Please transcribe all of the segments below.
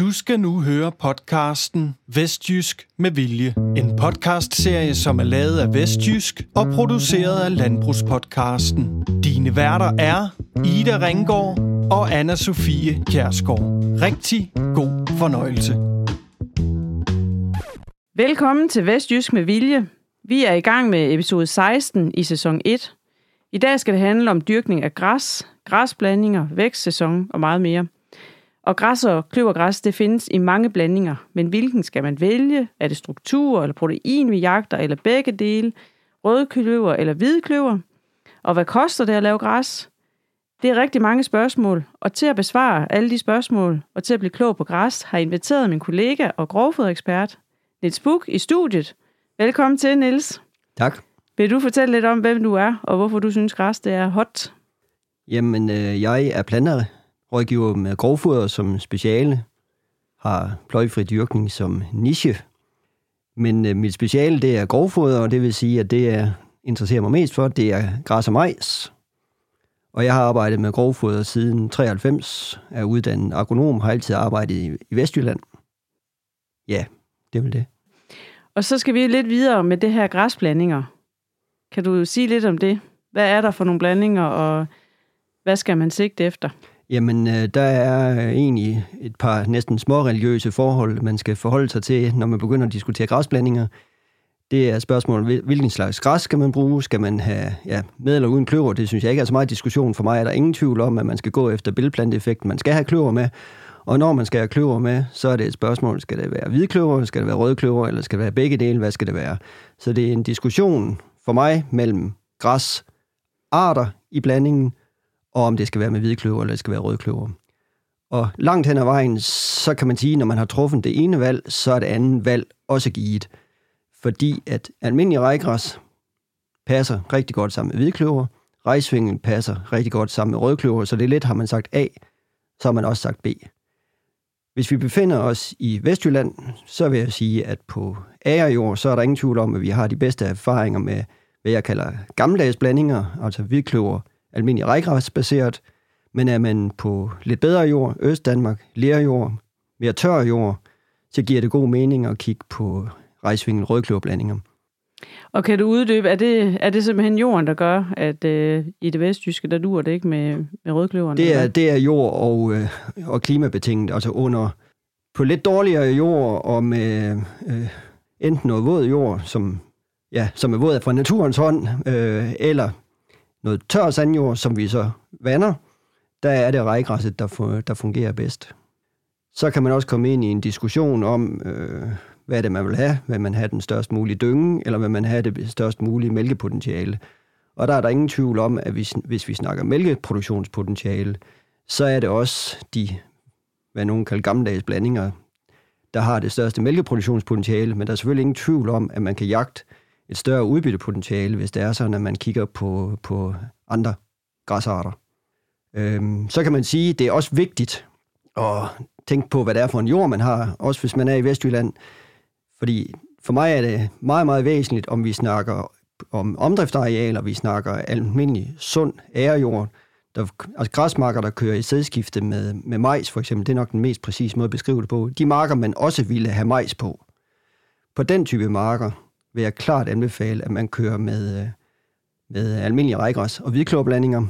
Du skal nu høre podcasten Vestjysk med Vilje. En podcastserie, som er lavet af Vestjysk og produceret af Landbrugspodcasten. Dine værter er Ida Ringgaard og anna Sofie Kjærsgaard. Rigtig god fornøjelse. Velkommen til Vestjysk med Vilje. Vi er i gang med episode 16 i sæson 1. I dag skal det handle om dyrkning af græs, græsblandinger, vækstsæson og meget mere – og græs og kløvergræs, det findes i mange blandinger, men hvilken skal man vælge? Er det struktur eller protein, vi jagter, eller begge dele? Røde kløver eller hvide kløver? Og hvad koster det at lave græs? Det er rigtig mange spørgsmål, og til at besvare alle de spørgsmål og til at blive klog på græs, har jeg inviteret min kollega og grovfoderekspert, Niels Buk, i studiet. Velkommen til, Niels. Tak. Vil du fortælle lidt om, hvem du er, og hvorfor du synes, græs det er hot? Jamen, øh, jeg er planter rådgiver med grovfoder som speciale, har pløjfri dyrkning som niche. Men øh, mit speciale, det er grovfoder, og det vil sige, at det, jeg interesserer mig mest for, det er græs og majs. Og jeg har arbejdet med grovfoder siden 93, er uddannet agronom, har altid arbejdet i, i Vestjylland. Ja, det er vel det. Og så skal vi lidt videre med det her græsblandinger. Kan du sige lidt om det? Hvad er der for nogle blandinger, og hvad skal man sigte efter? Jamen, øh, der er øh, egentlig et par næsten små religiøse forhold, man skal forholde sig til, når man begynder at diskutere græsblandinger. Det er spørgsmålet, hvilken slags græs skal man bruge? Skal man have ja, med eller uden kløver? Det synes jeg ikke er så meget diskussion. For mig er der ingen tvivl om, at man skal gå efter billedplanteeffekten. Man skal have kløver med. Og når man skal have kløver med, så er det et spørgsmål, skal det være hvide kløver, skal det være røde kløver, eller skal det være begge dele? Hvad skal det være? Så det er en diskussion for mig mellem græs, arter i blandingen, og om det skal være med hvide kløver, eller det skal være røde kløver. Og langt hen ad vejen, så kan man sige, når man har truffet det ene valg, så er det andet valg også givet. Fordi at almindelig rejgræs passer rigtig godt sammen med hvidkløver, rejsvingen passer rigtig godt sammen med rødkløver, så det er lidt, har man sagt A, så har man også sagt B. Hvis vi befinder os i Vestjylland, så vil jeg sige, at på agerjord, så er der ingen tvivl om, at vi har de bedste erfaringer med, hvad jeg kalder gammeldags blandinger, altså hvidkløver, almindelig rækgræsbaseret, men er man på lidt bedre jord, Øst-Danmark, lerjord, mere tør jord, så giver det god mening at kigge på rejsvingen rødkløverblandinger. Og kan du uddybe, er det, er det simpelthen jorden, der gør, at øh, i det vestjyske, der duer det ikke med, med rødkløverne? Det er, det er jord og, øh, og klimabetinget, altså under på lidt dårligere jord og med øh, enten noget våd jord, som, ja, som er våd fra naturens hånd, øh, eller noget tør sandjord, som vi så vander, der er det rejgræsset, der, der fungerer bedst. Så kan man også komme ind i en diskussion om, øh, hvad er det, man vil have? Vil man have den størst mulige dynge, eller vil man have det størst mulige mælkepotentiale? Og der er der ingen tvivl om, at hvis, hvis vi snakker mælkeproduktionspotentiale, så er det også de, hvad nogen kalder gammeldags blandinger, der har det største mælkeproduktionspotentiale, men der er selvfølgelig ingen tvivl om, at man kan jagte et større udbyttepotentiale, hvis det er sådan, at man kigger på, på andre græsarter. Øhm, så kan man sige, at det er også vigtigt at tænke på, hvad det er for en jord, man har, også hvis man er i Vestjylland. Fordi for mig er det meget, meget væsentligt, om vi snakker om omdriftarealer, vi snakker almindelig sund ærejord, der, altså græsmarker, der kører i sædskifte med, med majs for eksempel, det er nok den mest præcise måde at beskrive det på. De marker, man også ville have majs på. På den type marker, vil jeg klart anbefale, at man kører med, øh, med almindelige rejgræs og hvidkløverblandinger.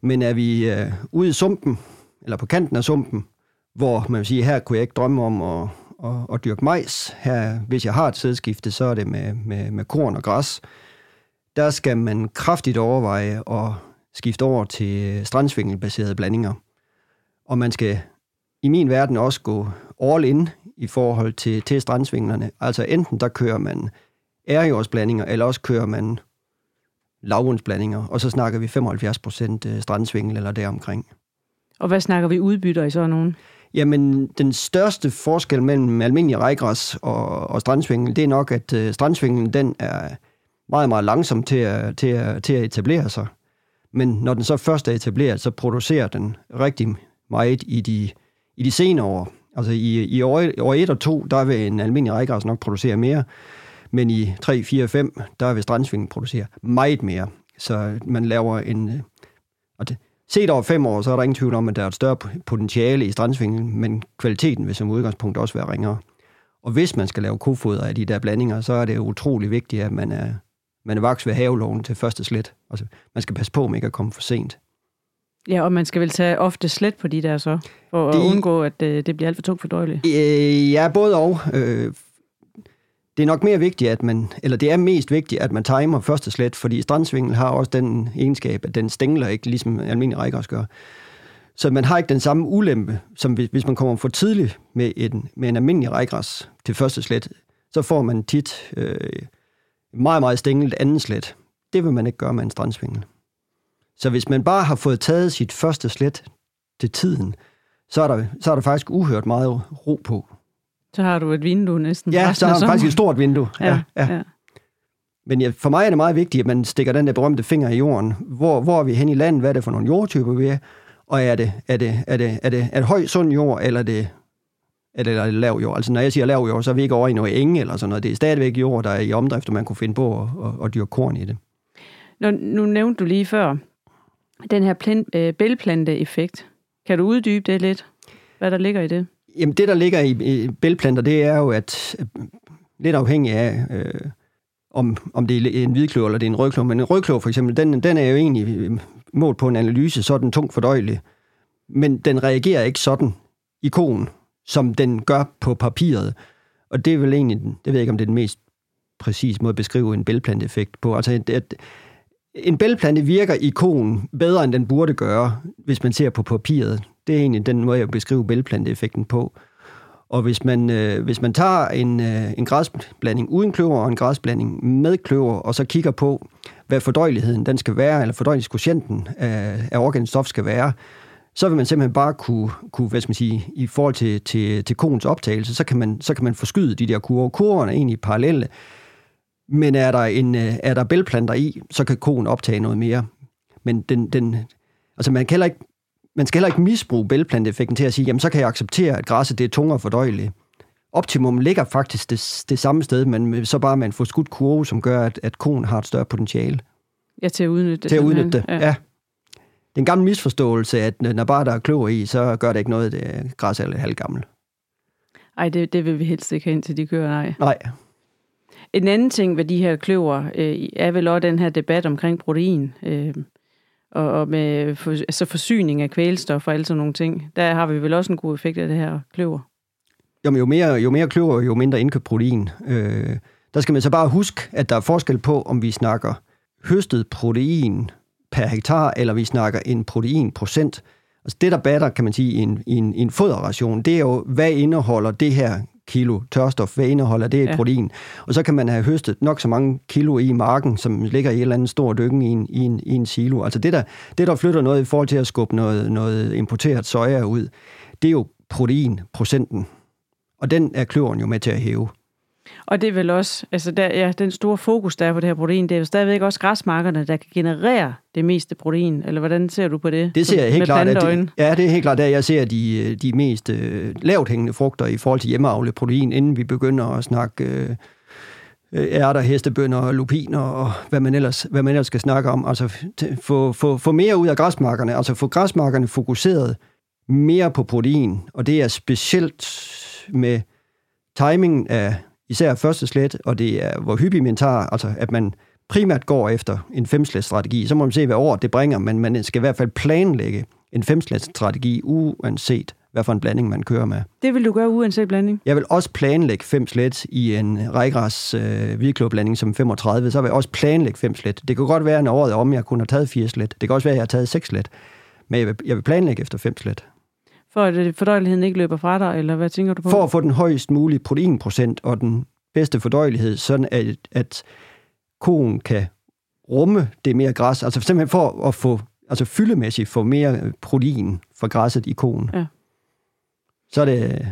Men er vi øh, ude i sumpen, eller på kanten af sumpen, hvor man vil sige, her kunne jeg ikke drømme om at, at, at dyrke majs. Her, hvis jeg har et sædskifte, så er det med, med, med korn og græs. Der skal man kraftigt overveje at skifte over til strandsvingelbaserede blandinger. Og man skal i min verden også gå all in i forhold til, til strandsvinglerne. Altså enten der kører man ærjordsblandinger, eller også kører man lavbundsblandinger, og så snakker vi 75 procent øh, strandsvingel eller deromkring. Og hvad snakker vi udbytter i sådan nogen? Jamen, den største forskel mellem almindelig rejgræs og, og strandsvingel, det er nok, at strandsvinglen, den er meget, meget langsom til at, til, at, til at etablere sig. Men når den så først er etableret, så producerer den rigtig meget i de, i de senere år. Altså i, i år, år 1 og 2, der vil en almindelig rejgræs nok producere mere, men i 3, 4, 5, der vil strandsvingen producere meget mere. Så man laver en... Og det, set over fem år, så er der ingen tvivl om, at der er et større potentiale i strandsvingen, men kvaliteten vil som udgangspunkt også være ringere. Og hvis man skal lave kofoder af de der blandinger, så er det utrolig vigtigt, at man er, man er vaks ved haveloven til første slet. Altså, man skal passe på, om ikke at komme for sent. Ja, og man skal vel tage ofte slet på de der så, for de, at undgå, at det, det bliver alt for tungt fordøjeligt. Øh, ja, både og. Øh, det er nok mere vigtigt, at man, eller det er mest vigtigt, at man timer første slet, fordi strandsvingel har også den egenskab, at den stængler ikke, ligesom almindelig rækker gør. Så man har ikke den samme ulempe, som hvis, hvis man kommer for tidligt med en, med en almindelig rækgræs til første slet, så får man tit øh, meget, meget stængelt anden slet. Det vil man ikke gøre med en strandsvingel. Så hvis man bare har fået taget sit første slet til tiden, så er der, så er der faktisk uhørt meget ro på. Så har du et vindue næsten. Ja, så har du faktisk et stort vindue. Ja, ja. ja. ja. Men ja, for mig er det meget vigtigt, at man stikker den der berømte finger i jorden. Hvor, hvor er vi hen i landet? Hvad er det for nogle jordtyper, vi er? Og er det, er det, er det, er det, er det høj, sund jord, eller er det, er det, er det lav jord? Altså når jeg siger lav jord, så er vi ikke over i noget enge eller sådan noget. Det er stadigvæk jord, der er i omdrift, og man kunne finde på at, at, at dyrke korn i det. Nå, nu nævnte du lige før, den her plant, øh, bælplante-effekt. Kan du uddybe det lidt? Hvad der ligger i det? Jamen det, der ligger i, i bælplanter, det er jo, at lidt afhængig af, øh, om, om det er en hvidkløv eller det er en rødkløv, men en rødkløv for eksempel, den, den er jo egentlig øh, målt på en analyse, så er den tungt fordøjelig. Men den reagerer ikke sådan i konen, som den gør på papiret. Og det er vel egentlig, det ved jeg ikke, om det er den mest præcis måde at beskrive en bælplanteffekt på. Altså, at, en bælplante virker i konen bedre, end den burde gøre, hvis man ser på papiret. Det er egentlig den måde, jeg beskriver bælgplanteeffekten på. Og hvis man, øh, hvis man tager en, øh, en græsblanding uden kløver og en græsblanding med kløver, og så kigger på, hvad fordøjeligheden den skal være, eller fordøjelighedskoefficienten af, af organisk stof skal være, så vil man simpelthen bare kunne, kunne hvad skal man sige, i forhold til, til, til konens optagelse, så kan, man, så kan man forskyde de der kurver. Kurverne er egentlig parallelle, men er der, en, øh, er der bælplanter i, så kan konen optage noget mere. Men den, den, altså man, kan heller ikke, man skal heller ikke misbruge bælplanteeffekten til at sige, jamen så kan jeg acceptere, at græsset det er tungere fordøjeligt. Optimum ligger faktisk det, det samme sted, men så bare med en forskudt kurve, som gør, at, at konen har et større potentiale. Ja, til at udnytte det. Til at udnytte det, ja. ja. Det er en gammel misforståelse, at når bare der er kløver i, så gør det ikke noget, det græs er lidt halvgammel. Nej, det, det vil vi helst ikke hen til de kører, nej. Nej. En anden ting ved de her kløver øh, er vel også den her debat omkring protein. Øh, og, og med for, altså forsyning af kvælstof og alle sådan nogle ting. Der har vi vel også en god effekt af det her kløver. Jo, jo mere, jo mere kløver, jo mindre indkøbt protein. Øh, der skal man så bare huske, at der er forskel på, om vi snakker høstet protein per hektar, eller vi snakker en proteinprocent. Altså det, der batter, kan man sige, i en, i en, i en foderration, det er jo, hvad indeholder det her kilo tørstof, hvad indeholder det i ja. protein? Og så kan man have høstet nok så mange kilo i marken, som ligger i et eller andet stor dykken i en, i en, i en silo. Altså det der, det, der flytter noget i forhold til at skubbe noget, noget importeret soja ud, det er jo proteinprocenten. Og den er kløveren jo med til at hæve. Og det er vel også, altså der, ja, den store fokus, der er på det her protein, det er jo stadigvæk også græsmarkerne, der kan generere det meste protein, eller hvordan ser du på det? Det ser jeg helt klart. At det, ja, det er helt klart, at jeg ser de, de mest øh, lavt hængende frugter i forhold til hjemmeavlet protein, inden vi begynder at snakke øh, ærter, hestebønder, lupiner og hvad man ellers, hvad man ellers skal snakke om. Altså få, få, få mere ud af græsmarkerne, altså få græsmarkerne fokuseret mere på protein, og det er specielt med timingen af især første slet, og det er, hvor hyppigt man tager, altså at man primært går efter en femslætsstrategi. Så må man se, hvad år det bringer, men man skal i hvert fald planlægge en femslætsstrategi, uanset hvad for en blanding man kører med. Det vil du gøre uanset blanding? Jeg vil også planlægge fem slet i en rækgræs øh, hvidkløvblanding som 35, så vil jeg også planlægge fem slet. Det kan godt være, at året om, jeg kun har taget fire slet. Det kan også være, at jeg har taget seks slet. Men jeg vil, jeg vil planlægge efter fem slet. For at øh, fordøjeligheden ikke løber fra dig, eller hvad tænker du på? For at få den højst mulige proteinprocent og den bedste fordøjelighed, sådan at, at koen kan rumme det mere græs. Altså simpelthen for at få, altså fyldemæssigt få mere protein fra græsset i koen. Ja. Så er det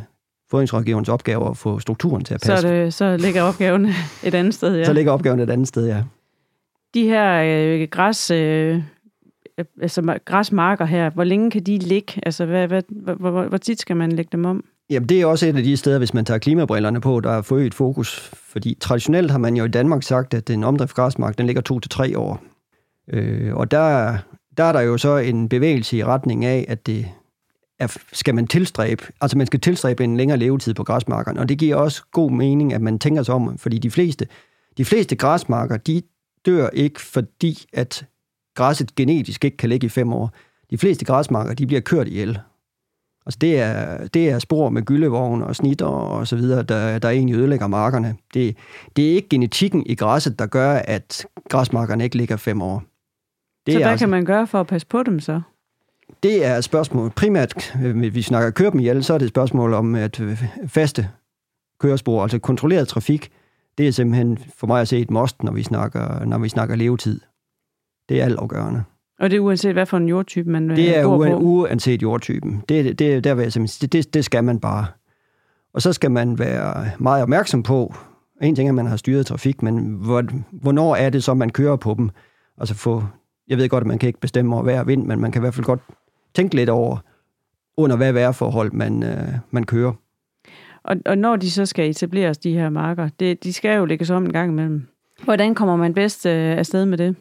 fodringsrådgiverens opgave at få strukturen til at passe. Så, det, så ligger opgaven et andet sted, ja. Så ligger opgaven et andet sted, ja. De her øh, græs, øh, Øh, altså græsmarker her, hvor længe kan de ligge? Altså, hvad, hvad, hvor, hvor, hvor tit skal man lægge dem om? Jamen, det er også et af de steder, hvis man tager klimabrillerne på, der er forøget fokus. Fordi traditionelt har man jo i Danmark sagt, at den omdrift græsmark, den ligger to til tre år. Øh, og der, der er der jo så en bevægelse i retning af, at det er, skal man tilstræbe, altså man skal tilstræbe en længere levetid på græsmarkerne, og det giver også god mening, at man tænker sig om, fordi de fleste, de fleste græsmarker, de dør ikke, fordi at græsset genetisk ikke kan ligge i fem år. De fleste græsmarker, de bliver kørt ihjel. Altså det er, det er spor med gyldevogn og snitter og så videre, der, der egentlig ødelægger markerne. Det, det er ikke genetikken i græsset, der gør, at græsmarkerne ikke ligger fem år. Det så hvad altså, kan man gøre for at passe på dem så? Det er et spørgsmål. Primært, hvis øh, vi snakker køre dem ihjel, så er det et spørgsmål om at øh, faste kørespor, altså kontrolleret trafik. Det er simpelthen for mig at se et must, når vi snakker, når vi snakker levetid. Det er altafgørende. Og det er uanset, hvad for en jordtype man øh, Det er bor på? uanset jordtypen. Det, det, der vil jeg simpelthen, det, det skal man bare. Og så skal man være meget opmærksom på, en ting er, at man har styret trafik, men hvor, hvornår er det så, man kører på dem? Altså få, jeg ved godt, at man kan ikke bestemme over vejr og vind, men man kan i hvert fald godt tænke lidt over, under hvad vejrforhold man, øh, man kører. Og, og når de så skal etableres, de her marker, det, de skal jo lægges om en gang imellem. Hvordan kommer man bedst øh, afsted med det?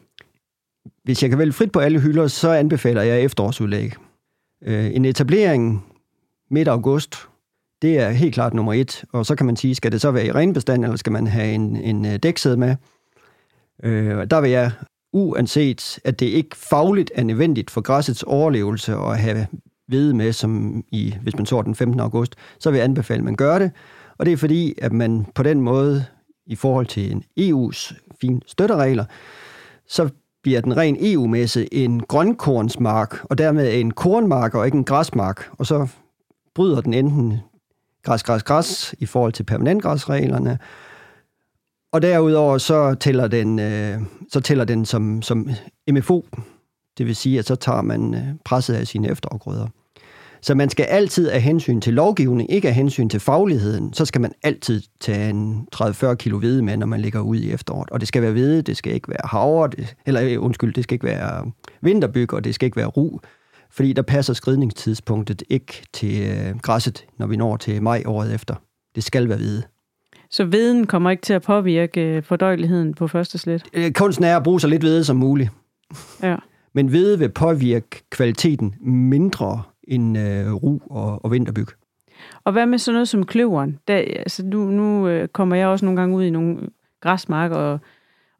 Hvis jeg kan vælge frit på alle hylder, så anbefaler jeg efterårsudlæg. Øh, en etablering midt august, det er helt klart nummer et. Og så kan man sige, skal det så være i renbestand, eller skal man have en, en øh, dæksæde med? Øh, der vil jeg, uanset at det ikke fagligt er nødvendigt for græssets overlevelse at have hvede med, som i, hvis man så den 15. august, så vil jeg anbefale, at man gør det. Og det er fordi, at man på den måde, i forhold til en EU's fine støtteregler, så bliver den ren EU-messe en grønkornsmark, og dermed en kornmark og ikke en græsmark. Og så bryder den enten græs, græs, græs i forhold til permanentgræsreglerne, og derudover så tæller den, øh, så tæller den som, som MFO, det vil sige, at så tager man øh, presset af sine efterafgrøder. Så man skal altid af hensyn til lovgivning, ikke af hensyn til fagligheden, så skal man altid tage en 30-40 kilo hvede med, når man ligger ud i efteråret. Og det skal være hvede, det skal ikke være havre, det, eller øh, undskyld, det skal ikke være vinterbyg, og det skal ikke være ru, fordi der passer skridningstidspunktet ikke til øh, græsset, når vi når til maj året efter. Det skal være hvede. Så veden kommer ikke til at påvirke øh, fordøjeligheden på første slet? Kunsten er at bruge så lidt hvede som muligt. Ja. Men hvede vil påvirke kvaliteten mindre end øh, ru og, og vinterbyg. Og hvad med sådan noget som kløveren? Der, altså nu, nu øh, kommer jeg også nogle gange ud i nogle græsmarker, og,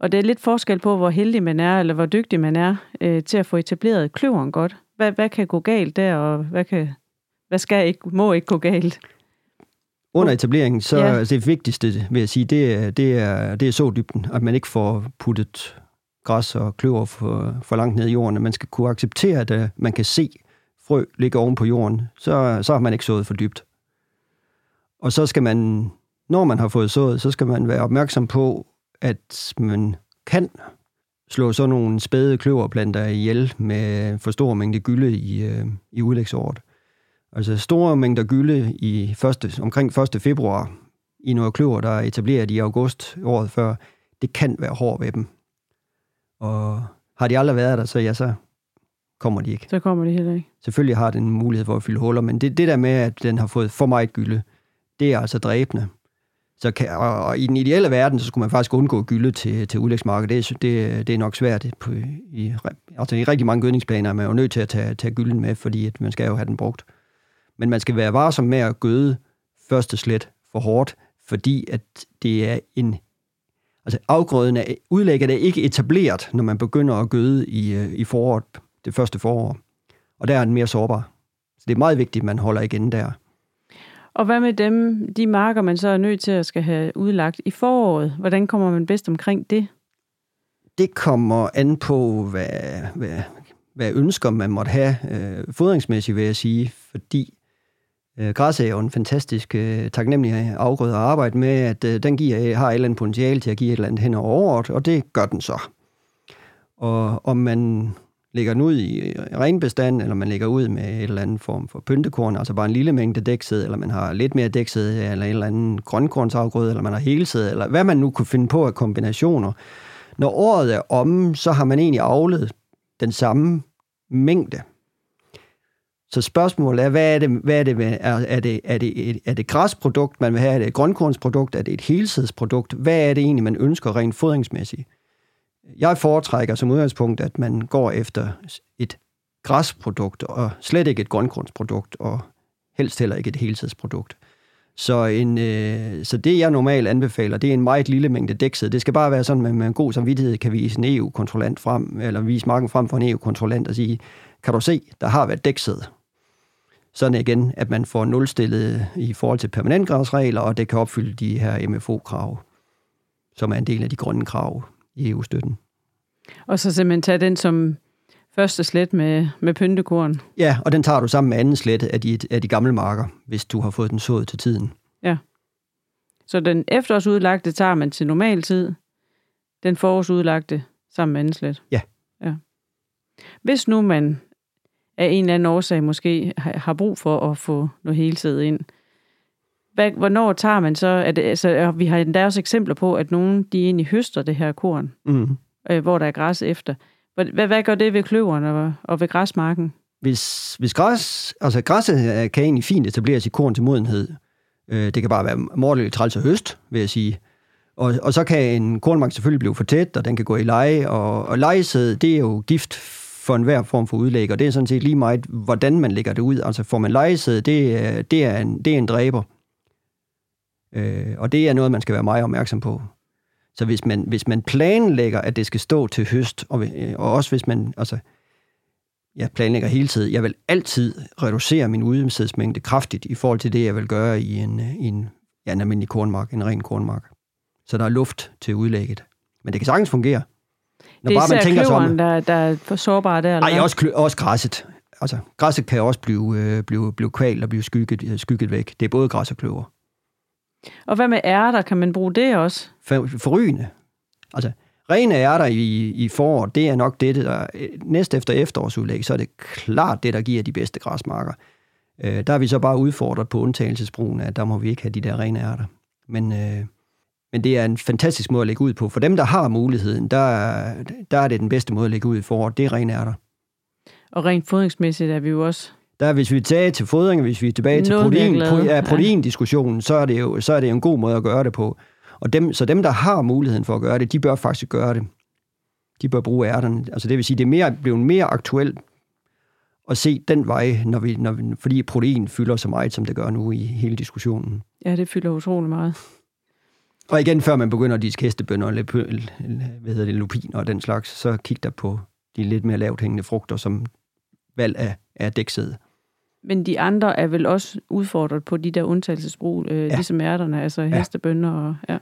og det er lidt forskel på, hvor heldig man er, eller hvor dygtig man er øh, til at få etableret kløveren godt. Hvad, hvad kan gå galt der, og hvad, kan, hvad skal ikke, må ikke gå galt? Under etableringen, så ja. altså det vigtigste, vil jeg sige, det er, det er, det er så dybden, at man ikke får puttet græs og kløver for, for langt ned i jorden, at man skal kunne acceptere, at man kan se frø ligger oven på jorden, så, så har man ikke sået for dybt. Og så skal man, når man har fået sået, så skal man være opmærksom på, at man kan slå sådan nogle spæde kløverplanter ihjel med for stor mængde gylde i, øh, i udlægsåret. Altså store mængder gylde i første, omkring 1. februar i noget kløver, der er etableret i august året før, det kan være hård ved dem. Og har de aldrig været der, så ja, så kommer de ikke. Så kommer de heller ikke. Selvfølgelig har den en mulighed for at fylde huller, men det, det der med, at den har fået for meget gylde, det er altså dræbende. Så kan, og, og i den ideelle verden, så skulle man faktisk undgå gylde til, til udlægsmarkedet. Det, det, det er nok svært. På, i, altså i rigtig mange gødningsplaner er man jo nødt til at tage, tage gylden med, fordi at man skal jo have den brugt. Men man skal være varsom med at gøde første slet for hårdt, fordi at det er en... Altså afgrøden er, udlægget er ikke etableret, når man begynder at gøde i, øh, i foråret, det første forår. Og der er den mere sårbar. Så det er meget vigtigt, at man holder igen der. Og hvad med dem, de marker, man så er nødt til at skal have udlagt i foråret? Hvordan kommer man bedst omkring det? Det kommer an på, hvad, hvad, hvad ønsker man måtte have øh, fodringsmæssigt, vil jeg sige. Fordi Øh, græs er jo en fantastisk øh, taknemmelig afgrøde at arbejde med, at øh, den giver, har et eller andet potentiale til at give et eller andet hen over året, og det gør den så. Og om man lægger den ud i øh, renbestand, eller man lægger ud med et eller andet form for pyntekorn, altså bare en lille mængde dæksæd, eller man har lidt mere dæksæd, eller en eller anden grønkornsafgrøde, eller man har helsæd, eller hvad man nu kunne finde på af kombinationer. Når året er omme, så har man egentlig avlet den samme mængde så spørgsmålet er, hvad er det, hvad er det, er, er det, er det, et, er det græsprodukt, man vil have? Er det et grønkornsprodukt? Er det et helsedsprodukt? Hvad er det egentlig, man ønsker rent fodringsmæssigt? Jeg foretrækker som udgangspunkt, at man går efter et græsprodukt, og slet ikke et grøngrundsprodukt, og helst heller ikke et heltidsprodukt. Så, en, øh, så det, jeg normalt anbefaler, det er en meget lille mængde dækset. Det skal bare være sådan, at man med en god samvittighed kan vise en EU-kontrollant frem, eller vise marken frem for en EU-kontrollant og sige, kan du se, der har været dækset. Sådan igen, at man får nulstillet i forhold til permanentgradsregler, og det kan opfylde de her MFO-krav, som er en del af de grønne krav i EU-støtten. Og så simpelthen tage den som første slet med, med pyntekorn. Ja, og den tager du sammen med anden slet af de, af de gamle marker, hvis du har fået den sået til tiden. Ja. Så den efterårsudlagte tager man til normal tid. Den forårsudlagte sammen med anden slet. Ja. ja. Hvis nu man af en eller anden årsag måske har brug for at få noget hele tiden ind, hvad, hvornår tager man så? Det, altså, vi har endda også eksempler på, at nogen de egentlig høster det her korn, mm. øh, hvor der er græs efter. Hvad, hvad gør det ved kløveren og, og ved græsmarken? Hvis, hvis græs, altså græsset kan egentlig fint etableres i korn til modenhed. Øh, det kan bare være mordeligt træls og høst, vil jeg sige. Og, og så kan en kornmark selvfølgelig blive for tæt, og den kan gå i leje, og, og lejesæd, det er jo gift for enhver form for udlæg, og det er sådan set lige meget, hvordan man lægger det ud. Altså får man lejesæd, det, det, er en, det er en dræber. Øh, og det er noget, man skal være meget opmærksom på. Så hvis man, hvis man planlægger, at det skal stå til høst, og, og også hvis man, altså, jeg planlægger hele tiden, jeg vil altid reducere min udemsædsmængde kraftigt i forhold til det, jeg vil gøre i en, i en, ja, en almindelig kornmark, en ren kornmark. Så der er luft til udlægget. Men det kan sagtens fungere. Når det er bare man tænker kløveren, der, der er for sårbar der? Nej, også, også græsset. Altså, græsset kan også blive, øh, blive, blive kvalt og blive skygget, skygget væk. Det er både græs og kløver. Og hvad med ærter? Kan man bruge det også? For, forrygende. Altså, rene ærter i, i foråret, det er nok det, der næst efter efterårsudlæg, så er det klart det, der giver de bedste græsmarker. Øh, der er vi så bare udfordret på undtagelsesbrugen, at der må vi ikke have de der rene ærter. Men, øh, men det er en fantastisk måde at lægge ud på. For dem, der har muligheden, der, der er det den bedste måde at lægge ud i foråret. Det er rene ærter. Og rent fodringsmæssigt er vi jo også der, hvis vi tager til fodring, hvis vi er tilbage til protein, pro, ja, proteindiskussionen, så er, det jo, så er det jo en god måde at gøre det på. Og dem, så dem, der har muligheden for at gøre det, de bør faktisk gøre det. De bør bruge ærterne. Altså det vil sige, det er mere, blevet mere aktuelt at se den vej, når vi, når vi, fordi protein fylder så meget, som det gør nu i hele diskussionen. Ja, det fylder utrolig meget. Og igen, før man begynder at diske hestebønder, eller hvad hedder det, lupiner og den slags, så kig der på de lidt mere lavt hængende frugter, som valg af, af dæksæde. Men de andre er vel også udfordret på de der undtagelsesbrug, øh, ja. ligesom ærterne, altså ja. hestebønder og... Ja.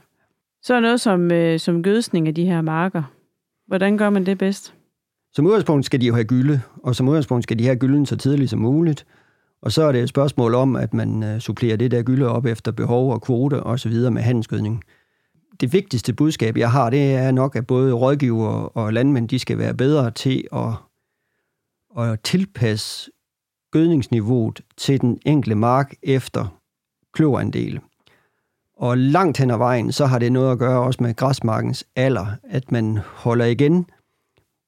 Så er noget som, øh, som gødsning af de her marker. Hvordan gør man det bedst? Som udgangspunkt skal de jo have gylde, og som udgangspunkt skal de have gylden så tidligt som muligt. Og så er det et spørgsmål om, at man øh, supplerer det der gylde op efter behov og kvote og så videre med handelsgødning. Det vigtigste budskab, jeg har, det er nok, at både rådgiver og landmænd, de skal være bedre til at, at tilpasse gødningsniveauet til den enkelte mark efter kløverandel. Og langt hen ad vejen, så har det noget at gøre også med græsmarkens alder, at man holder igen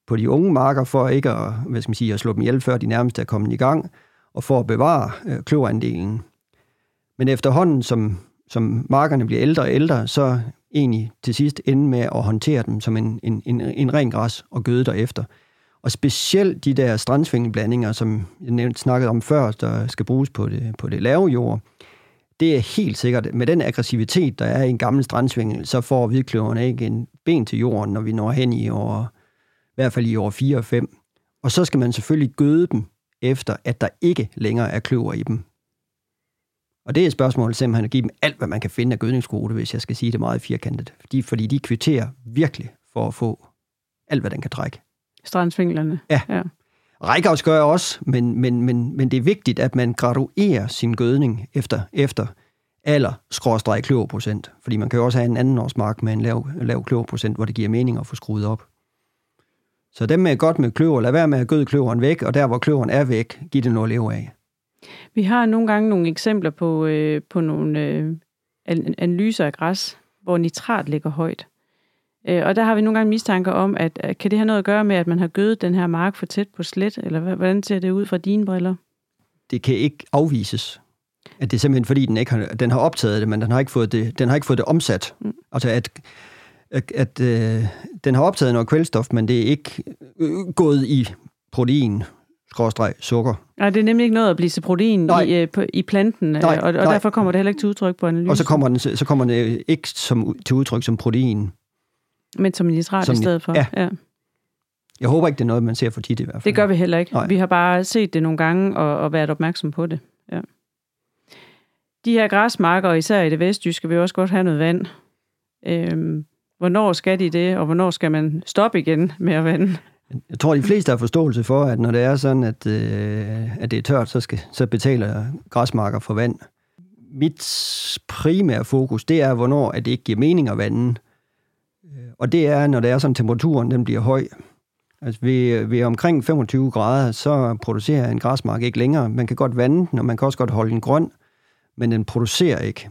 på de unge marker for ikke at, hvad skal man sige, at slå dem ihjel, før de nærmest er kommet i gang, og for at bevare øh, kløverandelen. Men efterhånden, som, som markerne bliver ældre og ældre, så egentlig til sidst ende med at håndtere dem som en, en, en, en ren græs og gøde derefter. Og specielt de der strandsvingelblandinger, som jeg nævnte, snakkede om før, der skal bruges på det, på det lave jord, det er helt sikkert, med den aggressivitet, der er i en gammel strandsvingel, så får hvidkløverne ikke en ben til jorden, når vi når hen i år, i hvert fald i år 4 og 5. Og så skal man selvfølgelig gøde dem, efter at der ikke længere er kløver i dem. Og det er et spørgsmål simpelthen at give dem alt, hvad man kan finde af gødningskvote, hvis jeg skal sige det meget firkantet. Fordi, fordi de kvitterer virkelig for at få alt, hvad den kan trække. Strandsvinglerne. Ja. ja. Rækkehavs gør jeg også, men, men, men, men det er vigtigt, at man graduerer sin gødning efter, efter alder skråstreg kløverprocent. Fordi man kan jo også have en anden årsmark med en lav, lav kløverprocent, hvor det giver mening at få skruet op. Så dem med godt med kløver, lad være med at gøde kløveren væk, og der hvor kløveren er væk, giv det noget at leve af. Vi har nogle gange nogle eksempler på, øh, på nogle øh, analyser af græs, hvor nitrat ligger højt. Øh, og der har vi nogle gange mistanker om, at, at kan det have noget at gøre med, at man har gødet den her mark for tæt på slet, eller hvordan ser det ud fra dine briller? Det kan ikke afvises. At det er simpelthen fordi, den, ikke har, den har optaget det, men den har ikke fået det, den har ikke fået det omsat. Mm. Altså at, at, at øh, den har optaget noget kvælstof, men det er ikke øh, gået i protein, skråstreg, sukker. Nej, det er nemlig ikke noget at blive til protein Nej. i, øh, på, i planten, øh, Nej, og, og nej. derfor kommer det heller ikke til udtryk på analysen, Og så kommer den, så kommer den ikke som, til udtryk som protein. Men som nitrat som i stedet for. ja. ja. Jeg håber ikke, det er noget, man ser for tit i hvert fald. Det gør vi heller ikke. Nej. Vi har bare set det nogle gange og, og været opmærksom på det. Ja. De her græsmarker, især i det vestjyske, vil også godt have noget vand. Øhm, hvornår skal de det, og hvornår skal man stoppe igen med at vande? Jeg tror, de fleste har forståelse for, at når det er sådan, at, øh, at det er tørt, så, skal, så betaler græsmarker for vand. Mit primære fokus, det er, hvornår at det ikke giver mening at vande. Øh, og det er, når det er sådan, temperaturen den bliver høj. Altså ved, ved omkring 25 grader, så producerer en græsmark ikke længere. Man kan godt vande den, og man kan også godt holde den grøn, men den producerer ikke.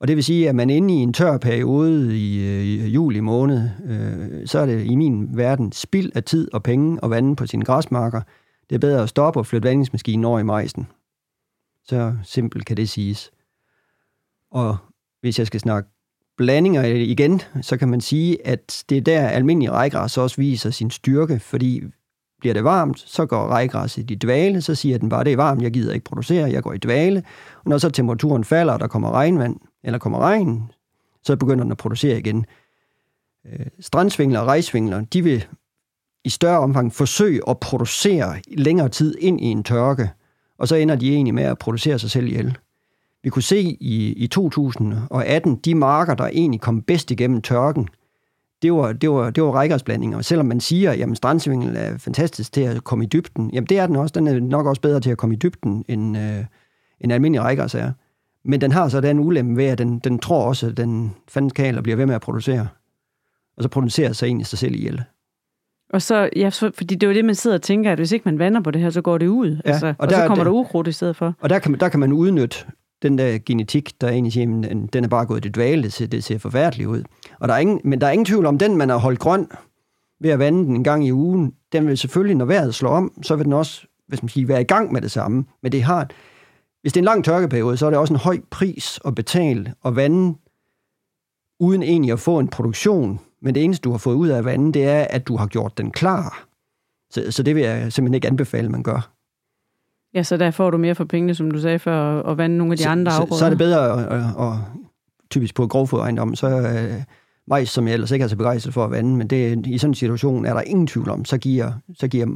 Og det vil sige, at man inde i en tør periode i, øh, i juli måned, øh, så er det i min verden spild af tid og penge at vande på sine græsmarker. Det er bedre at stoppe og flytte vandingsmaskinen over i majsen. Så simpelt kan det siges. Og hvis jeg skal snakke blandinger igen, så kan man sige, at det er der almindelig rejgræs også viser sin styrke, fordi bliver det varmt, så går rejgræsset i dvale, så siger den bare, det er varmt, jeg gider ikke producere, jeg går i dvale. Og når så temperaturen falder, og der kommer regnvand, eller kommer regn, så begynder den at producere igen. Øh, Strandsvingler og rejsvingler, de vil i større omfang forsøge at producere længere tid ind i en tørke, og så ender de egentlig med at producere sig selv ihjel. Vi kunne se i, i 2018, de marker, der egentlig kom bedst igennem tørken, det var, det var, det var rækkersblandinger. Og selvom man siger, at strandsvingel er fantastisk til at komme i dybden, jamen det er den også. Den er nok også bedre til at komme i dybden, end, øh, end almindelig rækkers er. Men den har så den ulempe ved, at den, den tror også, at den fandens kaler bliver ved med at producere. Og så producerer sig egentlig sig selv ihjel. Og så, ja, så, fordi det er jo det, man sidder og tænker, at hvis ikke man vander på det her, så går det ud. Ja, altså, og, og og der så er kommer det- der ukrudt i stedet for. Og der kan, man, der kan man udnytte den der genetik, der egentlig siger, den- er bare gået i dvale, det ser, det ser forfærdeligt ud. Og der er ingen, men der er ingen tvivl om, den man har holdt grøn ved at vande den en gang i ugen, den vil selvfølgelig, når vejret slår om, så vil den også hvis man siger, være i gang med det samme. Men det har, hvis det er en lang tørkeperiode, så er det også en høj pris at betale og vande, uden egentlig at få en produktion. Men det eneste, du har fået ud af vandet, det er, at du har gjort den klar. Så, så det vil jeg simpelthen ikke anbefale, man gør. Ja, så der får du mere for pengene, som du sagde før, og vande nogle af de så, andre så, afgrøder. så er det bedre, at, og typisk på grovfodejendom, så øh, majs, som jeg ellers ikke er så begejstret for at vande, men det, i sådan en situation er der ingen tvivl om, så giver, så giver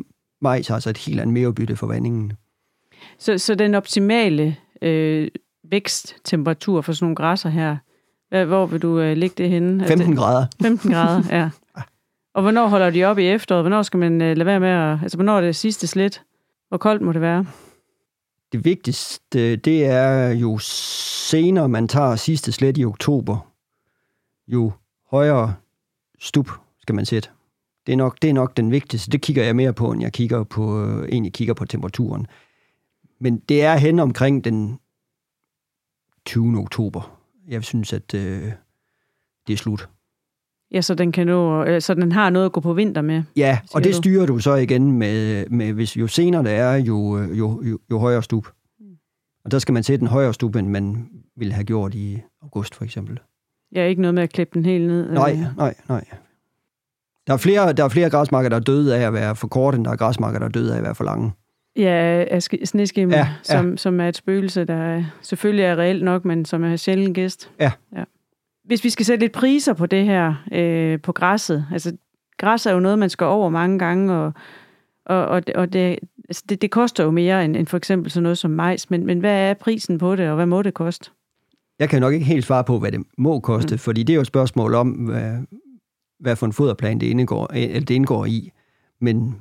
majs altså et helt andet merebytte for vandingen. Så, så den optimale øh, væksttemperatur for sådan nogle græsser her, hvor vil du øh, lægge det henne? Altså, 15 grader. 15 grader, ja. Og hvornår holder de op i efteråret? Hvornår skal man øh, lade være med at... Altså, hvornår er det sidste slet? Hvor koldt må det være? Det vigtigste, det er jo senere man tager sidste slet i oktober, jo højere stup skal man sætte. Det er nok, det er nok den vigtigste. Det kigger jeg mere på, end jeg kigger på, øh, egentlig kigger på temperaturen. Men det er hen omkring den 20. oktober. Jeg synes, at øh, det er slut. Ja, så den, kan nå, så den har noget at gå på vinter med. Ja, og det du? styrer du så igen med, med hvis jo senere det er, jo, jo, jo, jo højere stup. Og der skal man sætte en højere stup, end man ville have gjort i august for eksempel. Ja, ikke noget med at klippe den helt ned. Nej, Øh, nej, nej. Der er, flere, der er flere græsmarker, der er døde af at være for korte, end der er græsmarker, der er døde af at være for lange. Ja, af sk- sneskimmer, Ja, ja, som, som er et spøgelse, der er, selvfølgelig er reelt nok, men som er sjældent gæst. Ja. ja. Hvis vi skal sætte lidt priser på det her, øh, på græsset, altså græs er jo noget, man skal over mange gange, og, og, og, det, og det, altså, det, det koster jo mere end, end for eksempel sådan noget som majs, men, men hvad er prisen på det, og hvad må det koste? Jeg kan nok ikke helt svare på, hvad det må koste. Mm. fordi det er jo et spørgsmål om, hvad, hvad for en foderplan det indgår, eller det indgår i. Men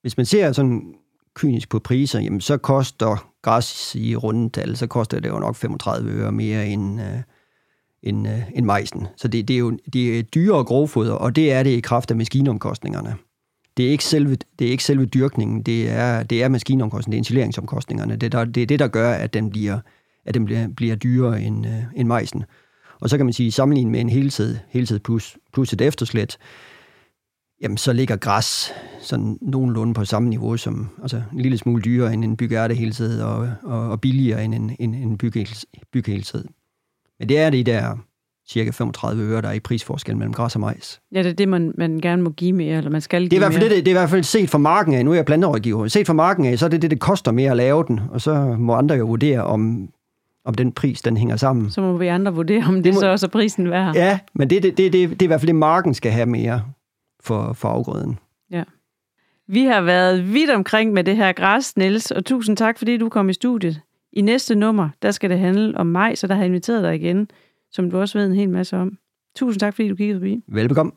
hvis man ser sådan kynisk på priser, jamen så koster græs i rundetal, så koster det jo nok 35 øre mere end, øh, end, øh, end majsen. Så det, det er jo det er dyrere grovfoder, og det er det i kraft af maskinomkostningerne. Det er ikke selve, det er ikke selve dyrkningen, det er, det er maskinomkostningerne, det er installeringsomkostningerne. Det, der, det er det, der gør, at den bliver, at den bliver, bliver dyrere end, øh, end majsen. Og så kan man sige, sammenlignet med en heltid, heltid plus, plus et efterslæt, jamen så ligger græs sådan nogenlunde på samme niveau som, altså en lille smule dyrere end en byggeærte heltid, og, og, og billigere end en, en, en byggeheltid. Men det er de der cirka 35 øre, der er i prisforskel mellem græs og majs. Ja, det er det, man, man gerne må give mere, eller man skal Det er, give i hvert fald mere. det, det er i hvert fald set fra marken af. Nu er jeg planterådgiver. Set fra marken af, så er det det, det koster mere at lave den. Og så må andre jo vurdere, om, om den pris, den hænger sammen. Så må vi andre vurdere, om det, Det må- så også er prisen værd. Ja, men det, det, det, det, det er i hvert fald det, marken skal have mere for, for afgrøden. Vi har været vidt omkring med det her græs, Niels, og tusind tak, fordi du kom i studiet. I næste nummer, der skal det handle om mig, så der har jeg inviteret dig igen, som du også ved en hel masse om. Tusind tak, fordi du kiggede forbi. Velbekomme.